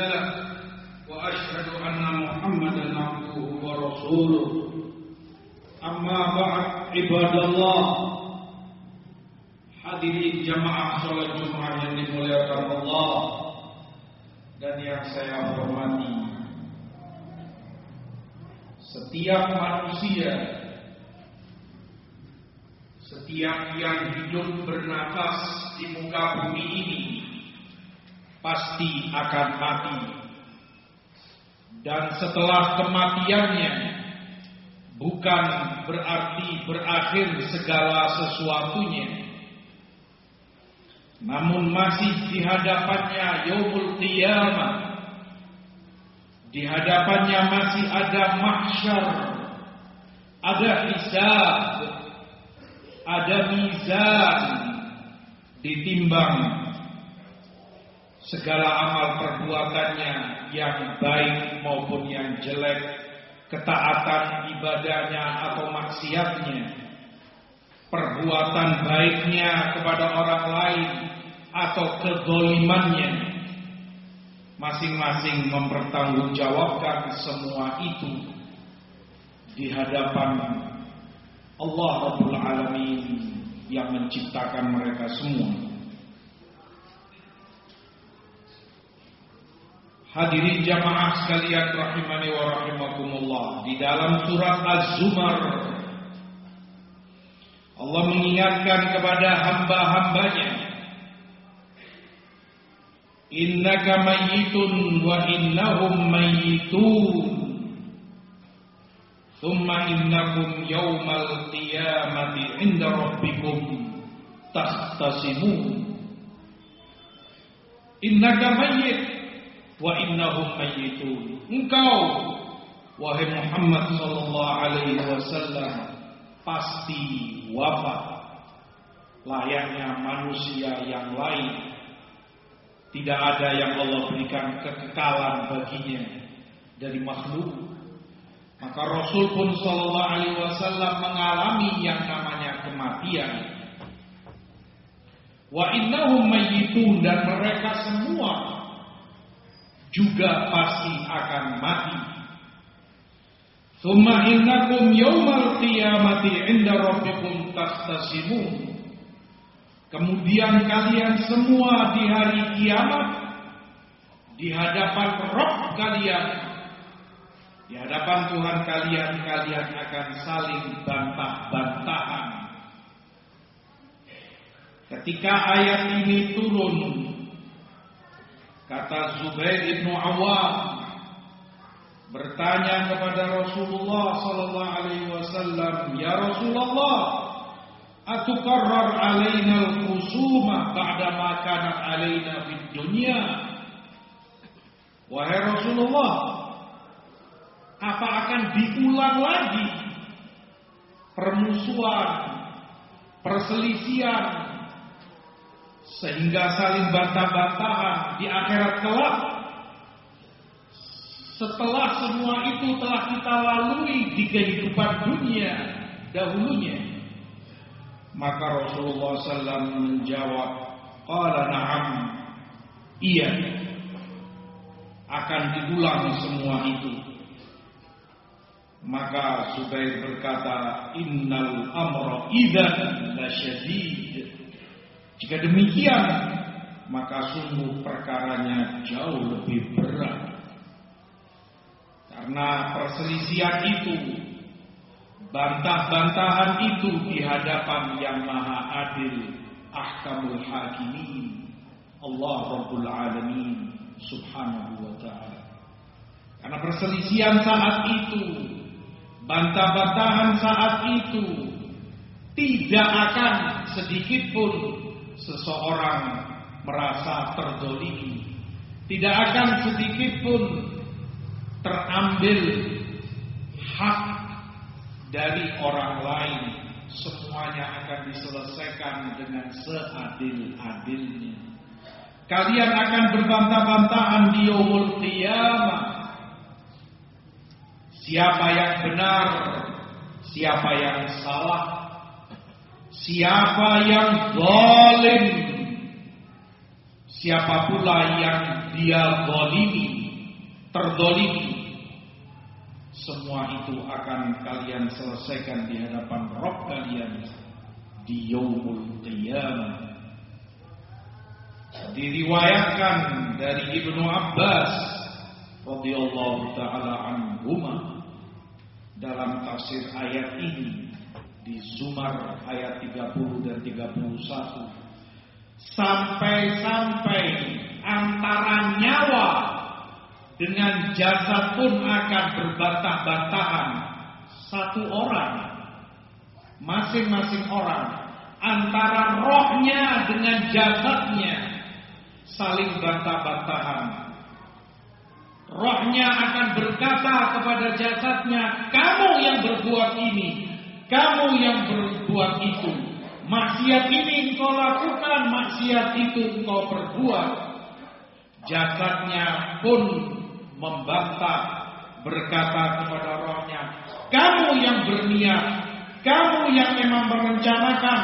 له وأشهد أن محمدا عبده ورسوله أما بعد عباد الله Hadirin jamaah sholat Jumat yang dimuliakan Allah dan yang saya hormati. Setiap manusia, setiap yang hidup bernafas di muka bumi ini pasti akan mati. Dan setelah kematiannya bukan berarti berakhir segala sesuatunya. Namun masih di hadapannya yaumul qiyamah. Di hadapannya masih ada mahsyar, ada hisab, ada mizan ditimbang segala amal perbuatannya yang baik maupun yang jelek, ketaatan ibadahnya atau maksiatnya, perbuatan baiknya kepada orang lain atau kedolimannya, masing-masing mempertanggungjawabkan semua itu di hadapan Allah Rabbul Alamin yang menciptakan mereka semua. Hadirin jamaah sekalian rahimani wa rahimakumullah Di dalam surat Az-Zumar Allah mengingatkan kepada hamba-hambanya Innaka mayyitun wa innahum mayyitun Thumma innakum yawmal qiyamati inda rabbikum Takhtasimun Innaka mayyit wa innahum mayyitun. Engkau wahai Muhammad sallallahu alaihi wasallam pasti wafat layaknya manusia yang lain. Tidak ada yang Allah berikan kekekalan baginya dari makhluk. Maka Rasul pun sallallahu alaihi wasallam mengalami yang namanya kematian. Wa innahum mayyitun dan mereka semua juga pasti akan mati. Thumma innakum yawmal qiyamati inda rabbikum tahtasimun. Kemudian kalian semua di hari kiamat di hadapan Rabb kalian di hadapan Tuhan kalian kalian akan saling bantah-bantahan. Ketika ayat ini turun Kata Zubair ibnu Awam bertanya kepada Rasulullah sallallahu alaihi wasallam, "Ya Rasulullah, atukarrar alaina al-khusuma ba'da ma kanat alaina fid dunya?" Wahai Rasulullah, apa akan diulang lagi permusuhan, perselisihan sehingga saling bantah-bantahan di akhirat kelak. Setelah semua itu telah kita lalui di kehidupan dunia dahulunya, maka Rasulullah SAW menjawab, "Qala na'am." Iya. Akan diulang semua itu. Maka Zubair berkata, "Innal amra idzan lasyadid." Jika demikian, maka sungguh perkaranya jauh lebih berat. Karena perselisihan itu, bantah-bantahan itu di hadapan yang maha adil, ahkamul hakimin, Allah Rabbul Alamin, subhanahu wa ta'ala. Karena perselisihan saat itu, bantah-bantahan saat itu, tidak akan sedikit pun seseorang merasa terdolimi, Tidak akan sedikit pun terambil hak dari orang lain. Semuanya akan diselesaikan dengan seadil-adilnya. Kalian akan berbantah-bantahan di yaumul qiyamah. Siapa yang benar, siapa yang salah, siapa yang zalim, siapa pula yang dia zalimi, terdolimi. Semua itu akan kalian selesaikan di hadapan Rob kalian di yaumul qiyamah. Diriwayatkan dari Ibnu Abbas radhiyallahu taala anhumah dalam tafsir ayat ini di Zumar ayat 30 dan 31 sampai-sampai antara nyawa dengan jasad pun akan berbantah-bantahan. Satu orang masing-masing orang antara rohnya dengan jasadnya saling bantah-bantahan. Rohnya akan berkata kepada jasadnya, kamu yang berbuat ini, kamu yang berbuat itu. Maksiat ini engkau lakukan, maksiat itu engkau perbuat. Jasadnya pun membantah berkata kepada rohnya, kamu yang berniat, kamu yang memang merencanakan,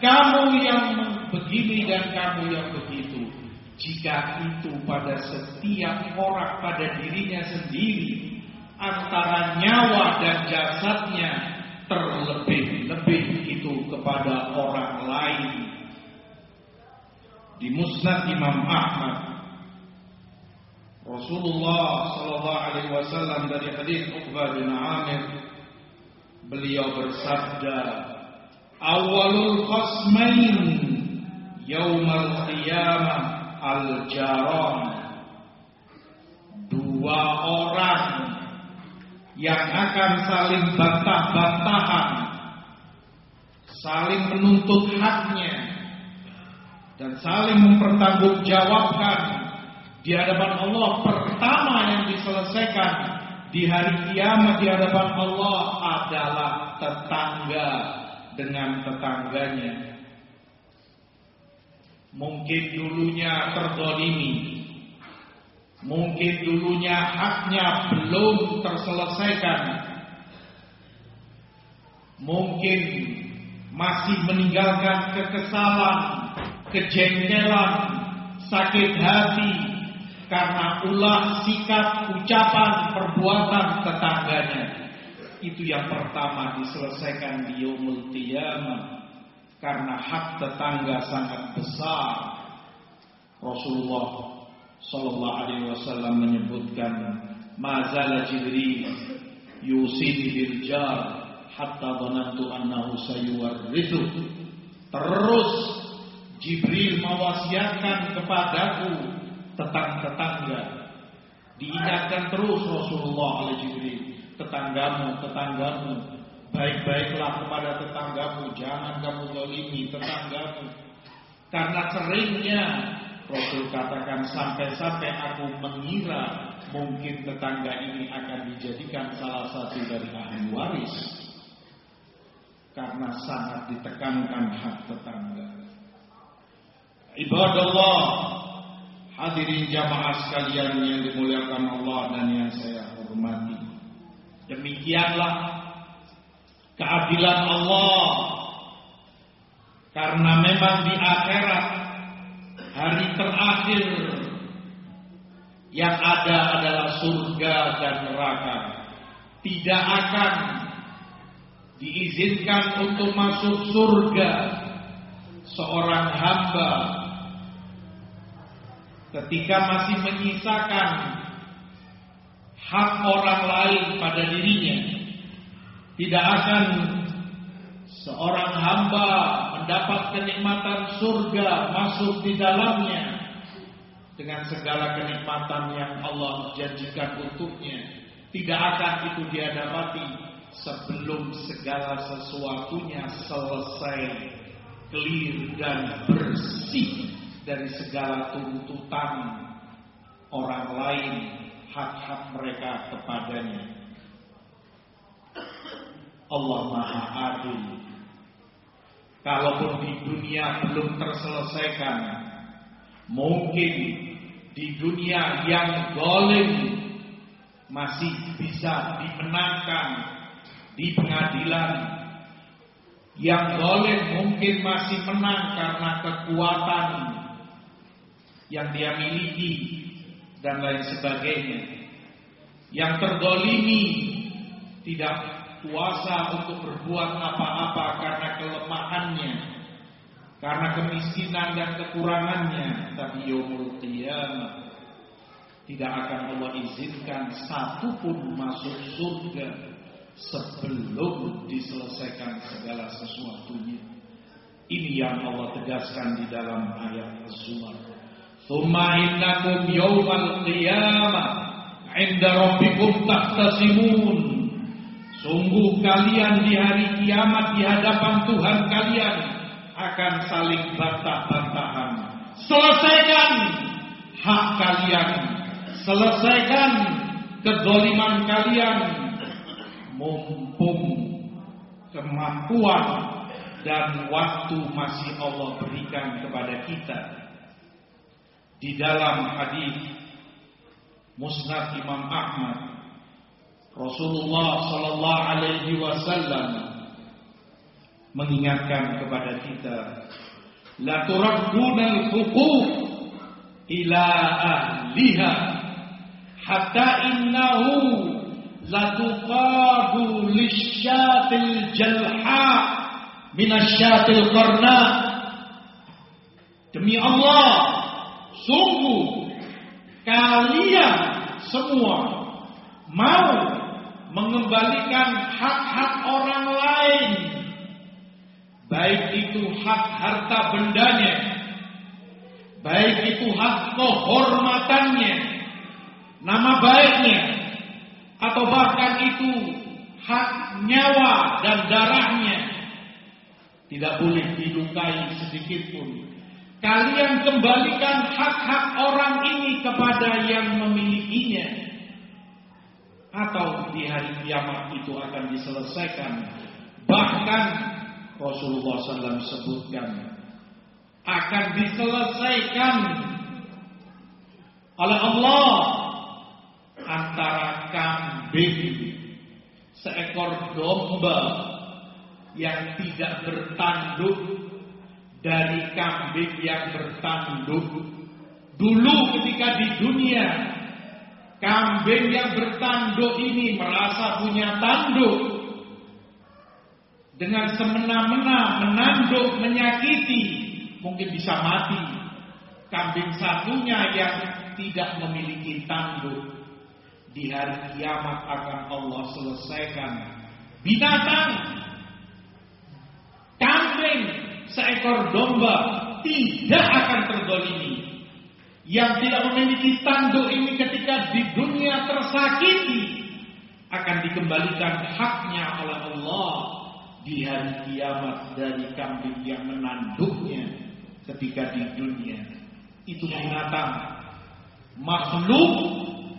kamu yang begini dan kamu yang begitu. Jika itu pada setiap orang pada dirinya sendiri antara nyawa dan jasadnya terlebih-lebih itu kepada orang lain. Di Musnad Imam Ahmad Rasulullah sallallahu alaihi wasallam dari hadis Uqbah bin Amir beliau bersabda awalul qasmain yaumal qiyamah al-jaron dua orang yang akan saling bantah-bantahan saling menuntut haknya dan saling mempertanggungjawabkan di hadapan Allah pertama yang diselesaikan di hari kiamat di hadapan Allah adalah tetangga dengan tetangganya. Mungkin dulunya terdolimi Mungkin dulunya haknya belum terselesaikan Mungkin masih meninggalkan kekesalan, kejengkelan, sakit hati karena ulah sikap, ucapan, perbuatan tetangganya. Itu yang pertama diselesaikan di qiyamah karena hak tetangga sangat besar. Rasulullah Sallallahu Alaihi Wasallam menyebutkan, Mazala Jibril yusini bil jar hatta dhanantu annahu sayuwarrithu. Terus Jibril mewasiatkan kepadaku tentang tetangga. Diingatkan terus Rasulullah oleh Jibril, tetanggamu, tetanggamu Baik-baiklah kepada tetanggamu, jangan kamu zalimi tetanggamu. Karena seringnya Rasul katakan sampai-sampai aku mengira mungkin tetangga ini akan dijadikan salah satu dari ahli waris. Karena sangat ditekankan hak tetangga. Ibadallah, hadirin jamaah sekalian yang dimuliakan Allah dan yang saya hormati. Demikianlah keadilan Allah karena memang di akhirat hari terakhir yang ada adalah surga dan neraka. Tidak akan diizinkan untuk masuk surga seorang hamba ketika masih menyisakan hak orang lain pada dirinya. Tidak akan seorang hamba mendapat kenikmatan surga masuk di dalamnya dengan segala kenikmatan yang Allah janjikan untuknya. Tidak akan itu dia dapati sebelum segala sesuatunya selesai clear dan bersih dari segala tuntutan orang lain hak-hak mereka kepadanya. Allah Maha Adil. Kalaupun di dunia belum terselesaikan, mungkin di dunia yang golem masih bisa dimenangkan di pengadilan. Yang golem mungkin masih menang karena kekuatan yang dia miliki dan lain sebagainya. Yang tergolimi tidak kuasa untuk berbuat apa-apa karena kelemahannya, karena kemiskinan dan kekurangannya, tapi yaumul qiyamah tidak akan Allah izinkan satu pun masuk surga sebelum diselesaikan segala sesuatunya. Ini yang Allah tegaskan di dalam ayat Az-Zumar. Thumma innakum yawmal qiyamah 'inda rabbikum tahtasimun Sungguh kalian di hari kiamat di hadapan Tuhan kalian akan saling bantah-bantahan. Selesaikan hak kalian. Selesaikan kedoliman kalian. Mumpung kemampuan dan waktu masih Allah berikan kepada kita. Di dalam hadis Musnad Imam Ahmad Rasulullah sallallahu alaihi wasallam mengingatkan kepada kita la turadduna al-huquq ila ahliha hatta innahu la tuqadu lisyatil jalha min asyatil qarna. Demi Allah sungguh kalian semua mau mengembalikan hak-hak orang lain, baik itu hak harta bendanya, baik itu hak kehormatannya, nama baiknya, atau bahkan itu hak nyawa dan darahnya, tidak boleh dilukai sedikit pun. Kalian kembalikan hak-hak orang ini kepada yang memilikinya atau di hari kiamat itu akan diselesaikan. Bahkan Rasulullah SAW sebutkan akan diselesaikan oleh Allah antara kambing seekor domba yang tidak bertanduk dari kambing yang bertanduk dulu ketika di dunia Kambing yang bertanduk ini merasa punya tanduk. Dengan semena-mena menanduk, menyakiti, mungkin bisa mati. Kambing satunya yang tidak memiliki tanduk. Di hari kiamat akan Allah selesaikan. Binatang, kambing, seekor domba tidak akan terdolimi yang tidak memiliki tanduk ini ketika di dunia tersakiti akan dikembalikan haknya oleh Allah di hari kiamat dari kambing yang menanduknya ketika di dunia. Itu binatang makhluk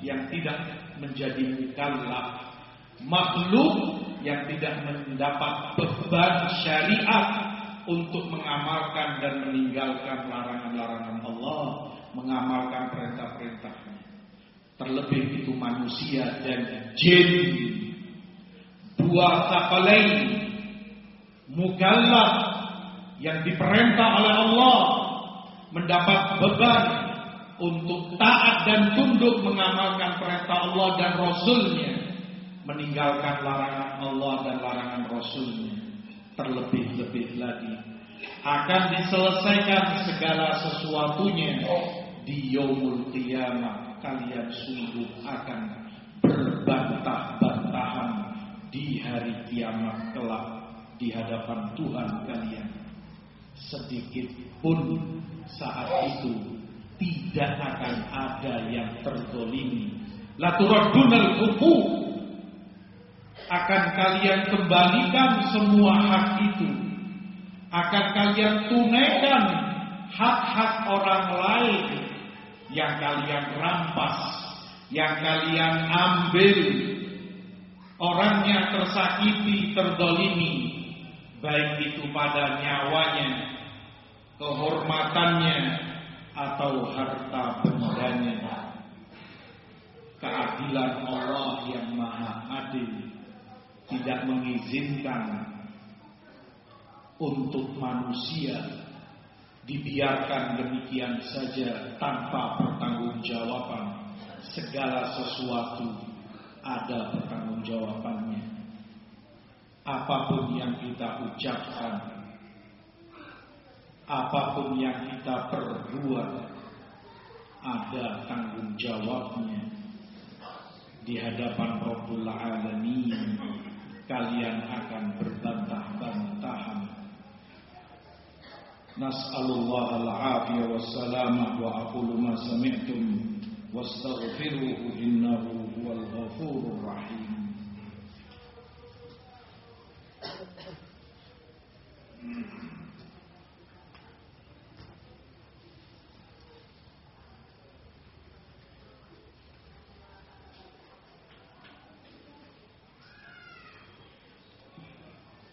yang tidak menjadi mukallaf makhluk yang tidak mendapat beban syariat untuk mengamalkan dan meninggalkan larangan-larangan Allah mengamalkan perintah-perintahnya. Terlebih itu manusia dan jin. Dua sakalain mukallaf yang diperintah oleh Allah mendapat beban untuk taat dan tunduk mengamalkan perintah Allah dan Rasulnya meninggalkan larangan Allah dan larangan Rasulnya terlebih-lebih lagi akan diselesaikan segala sesuatunya di yaumul qiyamah kalian sungguh akan berbantah-bantahan di hari kiamat kelak di hadapan Tuhan kalian. Sedikit pun saat itu tidak akan ada yang tergolimi laturaddunal hukum akan kalian kembalikan semua hak itu. Akan kalian tunaikan hak-hak orang lain yang kalian rampas, yang kalian ambil, orangnya tersakiti, terdolimi, baik itu pada nyawanya, kehormatannya, atau harta bendanya. Keadilan Allah yang maha adil tidak mengizinkan untuk manusia dibiarkan demikian saja tanpa pertanggungjawaban. Segala sesuatu ada pertanggungjawabannya. Apa pun yang kita ucapkan, apa pun yang kita perbuat, ada tanggung jawabnya di hadapan Rabbul Alamin kalian akan berbantah-bantahan نسأل الله العافية والسلامة وأقول ما سمعتم واستغفروه إنه هو الغفور الرحيم.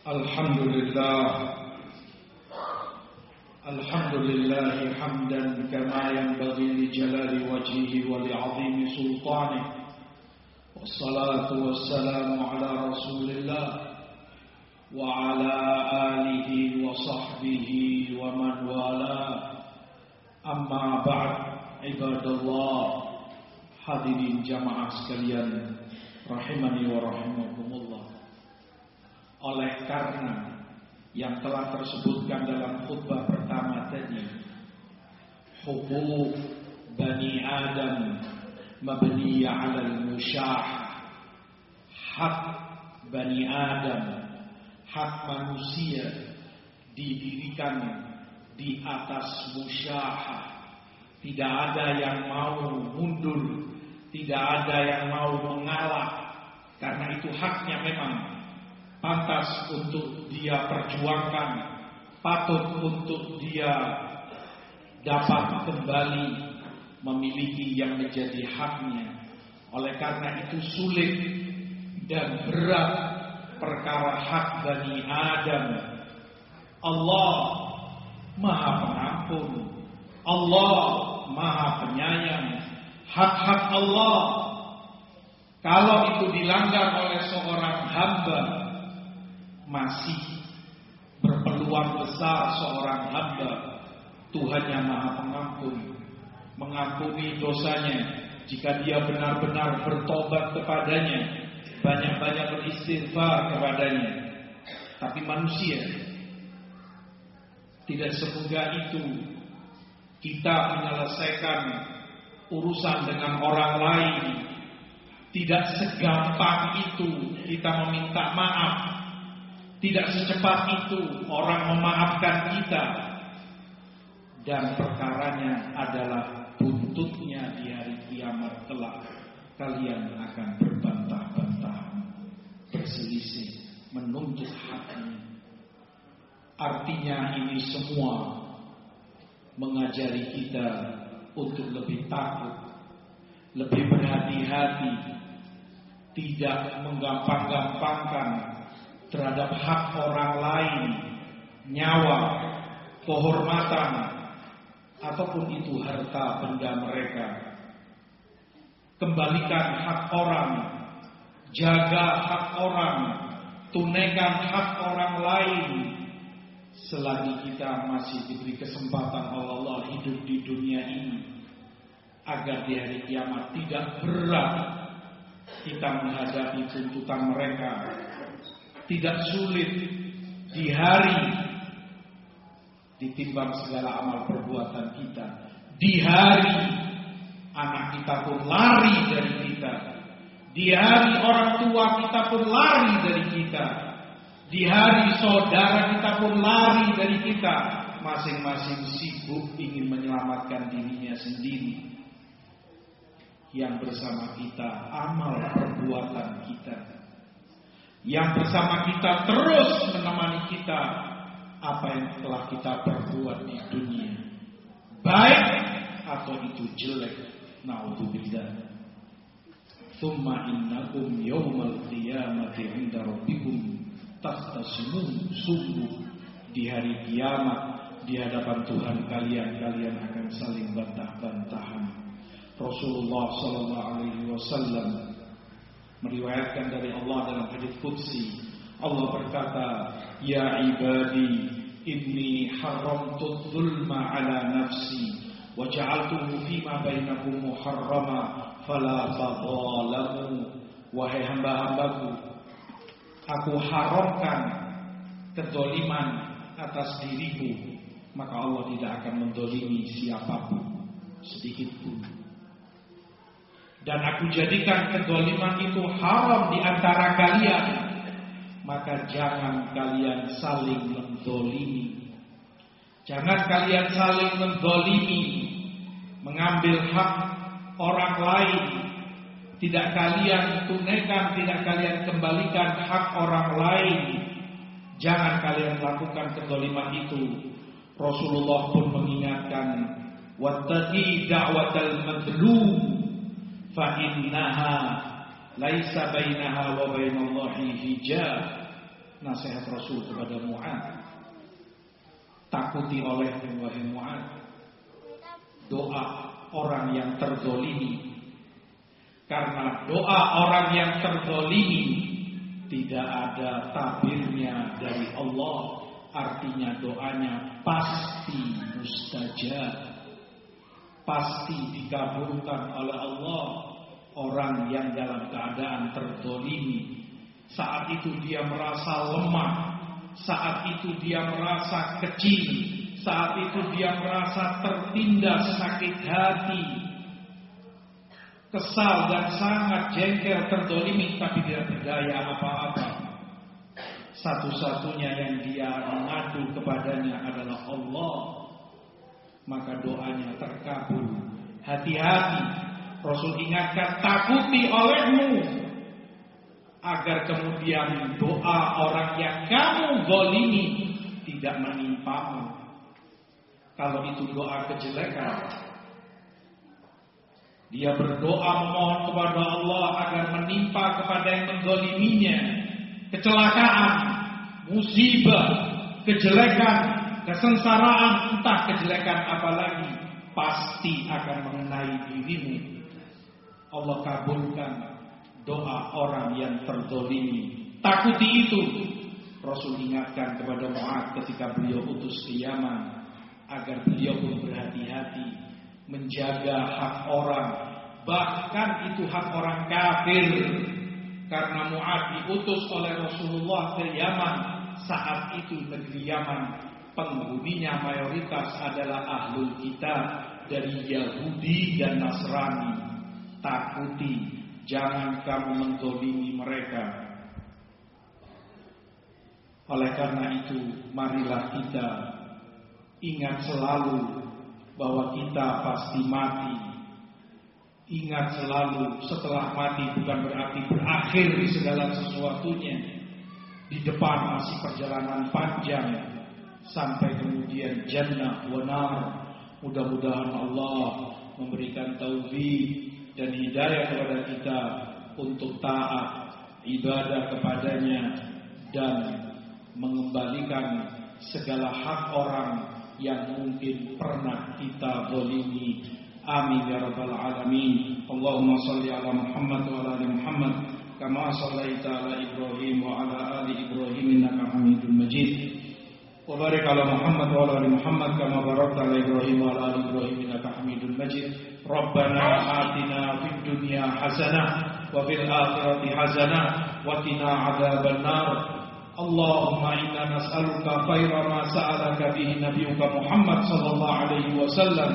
الحمد لله الحمد لله حمدا كما ينبغي لجلال وجهه ولعظيم سلطانه. والصلاة والسلام على رسول الله وعلى آله وصحبه ومن والاه. أما بعد عباد الله hadirin jamaah sekalian rahimani wa rahimakumullah oleh karena yang telah tersebutkan dalam khutbah pertama tadi. Hukuk bani Adam mabniya 'ala al-musyah hak bani Adam hak manusia didirikan di atas musyah tidak ada yang mau mundur tidak ada yang mau mengalah. Karena itu haknya memang pantas untuk dia perjuangkan, patut untuk dia dapat kembali memiliki yang menjadi haknya. Oleh karena itu sulit dan berat perkara hak Bani Adam. Allah Maha Pengampun. Allah Maha Penyayang. Hak-hak Allah kalau itu dilanggar oleh seorang hamba masih berpeluang besar seorang hamba. Tuhan yang maha pengampun mengampuni dosanya. Jika dia benar-benar bertobat kepadanya banyak-banyak beristighfar kepadanya. Tapi manusia tidak semudah itu. Kita menyelesaikan urusan dengan orang lain. Tidak segampang itu kita meminta maaf tidak secepat itu orang memaafkan kita. Dan perkaranya adalah buntutnya di hari kiamat kelak. Kalian akan berbantah-bantahan berselisih menuntut haknya. Artinya ini semua mengajari kita untuk lebih takut lebih berhati-hati tidak menggampang-gampangkan terhadap hak orang lain, nyawa, kehormatan, ataupun itu harta benda mereka. Kembalikan hak orang, jaga hak orang, tunaikan hak orang lain. Selagi kita masih diberi kesempatan oleh Allah hidup di dunia ini, agar di hari kiamat tidak berat kita menghadapi tuntutan mereka tidak sulit di hari ditimbang segala amal perbuatan kita. Di hari anak kita pun lari dari kita. Di hari orang tua kita pun lari dari kita. Di hari saudara kita pun lari dari kita. Masing-masing sibuk ingin menyelamatkan dirinya sendiri. Yang bersama kita amal perbuatan kita yang bersama kita terus menemani kita apa yang telah kita perbuat di dunia baik atau itu jelek. Naudzubillah. Thumma innakum yawmal qiyamati 'inda rabbikum tahtasimun sungguh di hari kiamat di hadapan Tuhan kalian kalian akan saling bantah-bantahan. Rasulullah sallallahu alaihi wasallam meriwayatkan dari Allah dalam hadis qudsi. Allah berkata ya ibadi inni haramtu dzulma ala nafsi wa ja'altuhu fima bainakum muharrama fala tadhalamu wahai hamba-hambaku aku haramkan kedoliman atas diriku maka Allah tidak akan mendolimi siapa pun sedikit pun dan aku jadikan kedoliman itu haram di antara kalian. Maka jangan kalian saling mendolimi jangan kalian saling mendolimi mengambil hak orang lain. Tidak kalian tunaikan, tidak kalian kembalikan hak orang lain. Jangan kalian lakukan kedoliman itu. Rasulullah pun mengingatkan, "Wattaqi da'watal madlum fa innaha laisa bainaha wa bainallahi hijab." Nasihat Rasul kepada Mu'ad. Takuti oleh wahai Mu'ad. Doa orang yang terzolimi karena doa orang yang terzolimi tidak ada tabirnya dari Allah artinya doanya pasti mustajab pasti dikabulkan oleh Allah. Orang yang dalam keadaan terzolimi. Saat itu dia merasa lemah. Saat itu dia merasa kecil. Saat itu dia merasa tertindas sakit hati, kesal dan sangat jengkel terdolimi tapi tidak berdaya apa-apa. Satu-satunya yang dia mengadu kepadanya adalah Allah. Maka doanya terkabul. Hati-hati. Rasul ingatkan takuti olehmu. Agar kemudian doa orang yang kamu golimi tidak menimpamu. Kalau itu doa kejelekan, dia berdoa memohon kepada Allah agar menimpa kepada yang mendoliminya kecelakaan, musibah, kejelekan, kesengsaraan, entah kejelekan apa lagi, pasti akan mengenai dirimu. Allah kabulkan doa orang yang terdolimi. Takuti itu. Rasul ingatkan kepada Mu'ad ketika beliau utus ke Yaman agar beliau pun berhati-hati menjaga hak orang bahkan itu hak orang kafir karena Mu'ad diutus oleh Rasulullah ke Yaman saat itu negeri Yaman penghuninya mayoritas adalah ahlul kitab dari Yahudi dan Nasrani takuti jangan kamu mendolimi mereka oleh karena itu marilah kita Ingat selalu bahwa kita pasti mati. Ingat selalu setelah mati bukan berarti berakhir di segala sesuatunya. Di depan masih perjalanan panjang sampai kemudian jannah wanar. Mudah-mudahan Allah memberikan taufik dan hidayah kepada kita untuk taat ibadah kepadanya dan mengembalikan segala hak orang yang mungkin pernah kita zalimi. Amin ya rabbal alamin. Allahumma salli ala Muhammad wa ala ali Muhammad kama sallaita ala Ibrahim wa ala ali Ibrahim innaka Hamidum Majid. Wa barik ala Muhammad wa ala ali Muhammad kama barakta ala Ibrahim wa ala ali Ibrahim innaka Hamidum Majid. Rabbana atina fid dunya hasanah wa fil akhirati hasanah wa qina adzaban nar. اللهم إنا نسألك خير ما سألك به نبيك محمد صلى الله عليه وسلم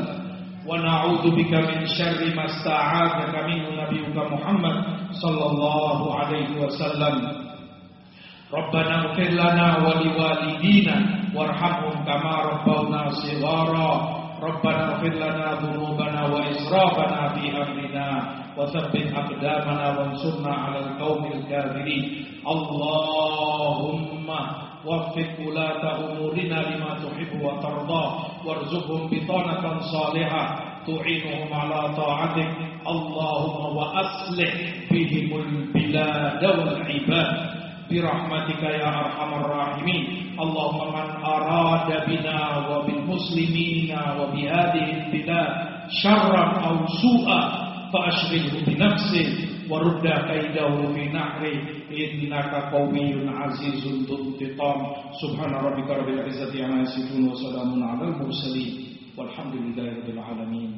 ونعوذ بك من شر ما استعاذك منه نبيك محمد صلى الله عليه وسلم ربنا اغفر لنا ولوالدينا وارحمهم كما ربونا صغارا. ربنا اغفر لنا ذنوبنا وإسرافنا في أمرنا وثبت أقدامنا وانصرنا على القوم الكافرين. اللهم وفق ولاة أمورنا لما تحب وترضى. وارزقهم بطانة صالحة تعينهم على طاعتك. اللهم وأصلح بهم البلاد والعباد. برحمتك يا أرحم الراحمين اللهم من أراد بنا وبالمسلمين وبهذه البلاد شرا أو سوءا فأشغله بنفسه ورد كيده في نحره إنك قوي عزيز ذو انتقام سبحان ربك رب العزة عما يصفون وسلام على المرسلين والحمد لله رب العالمين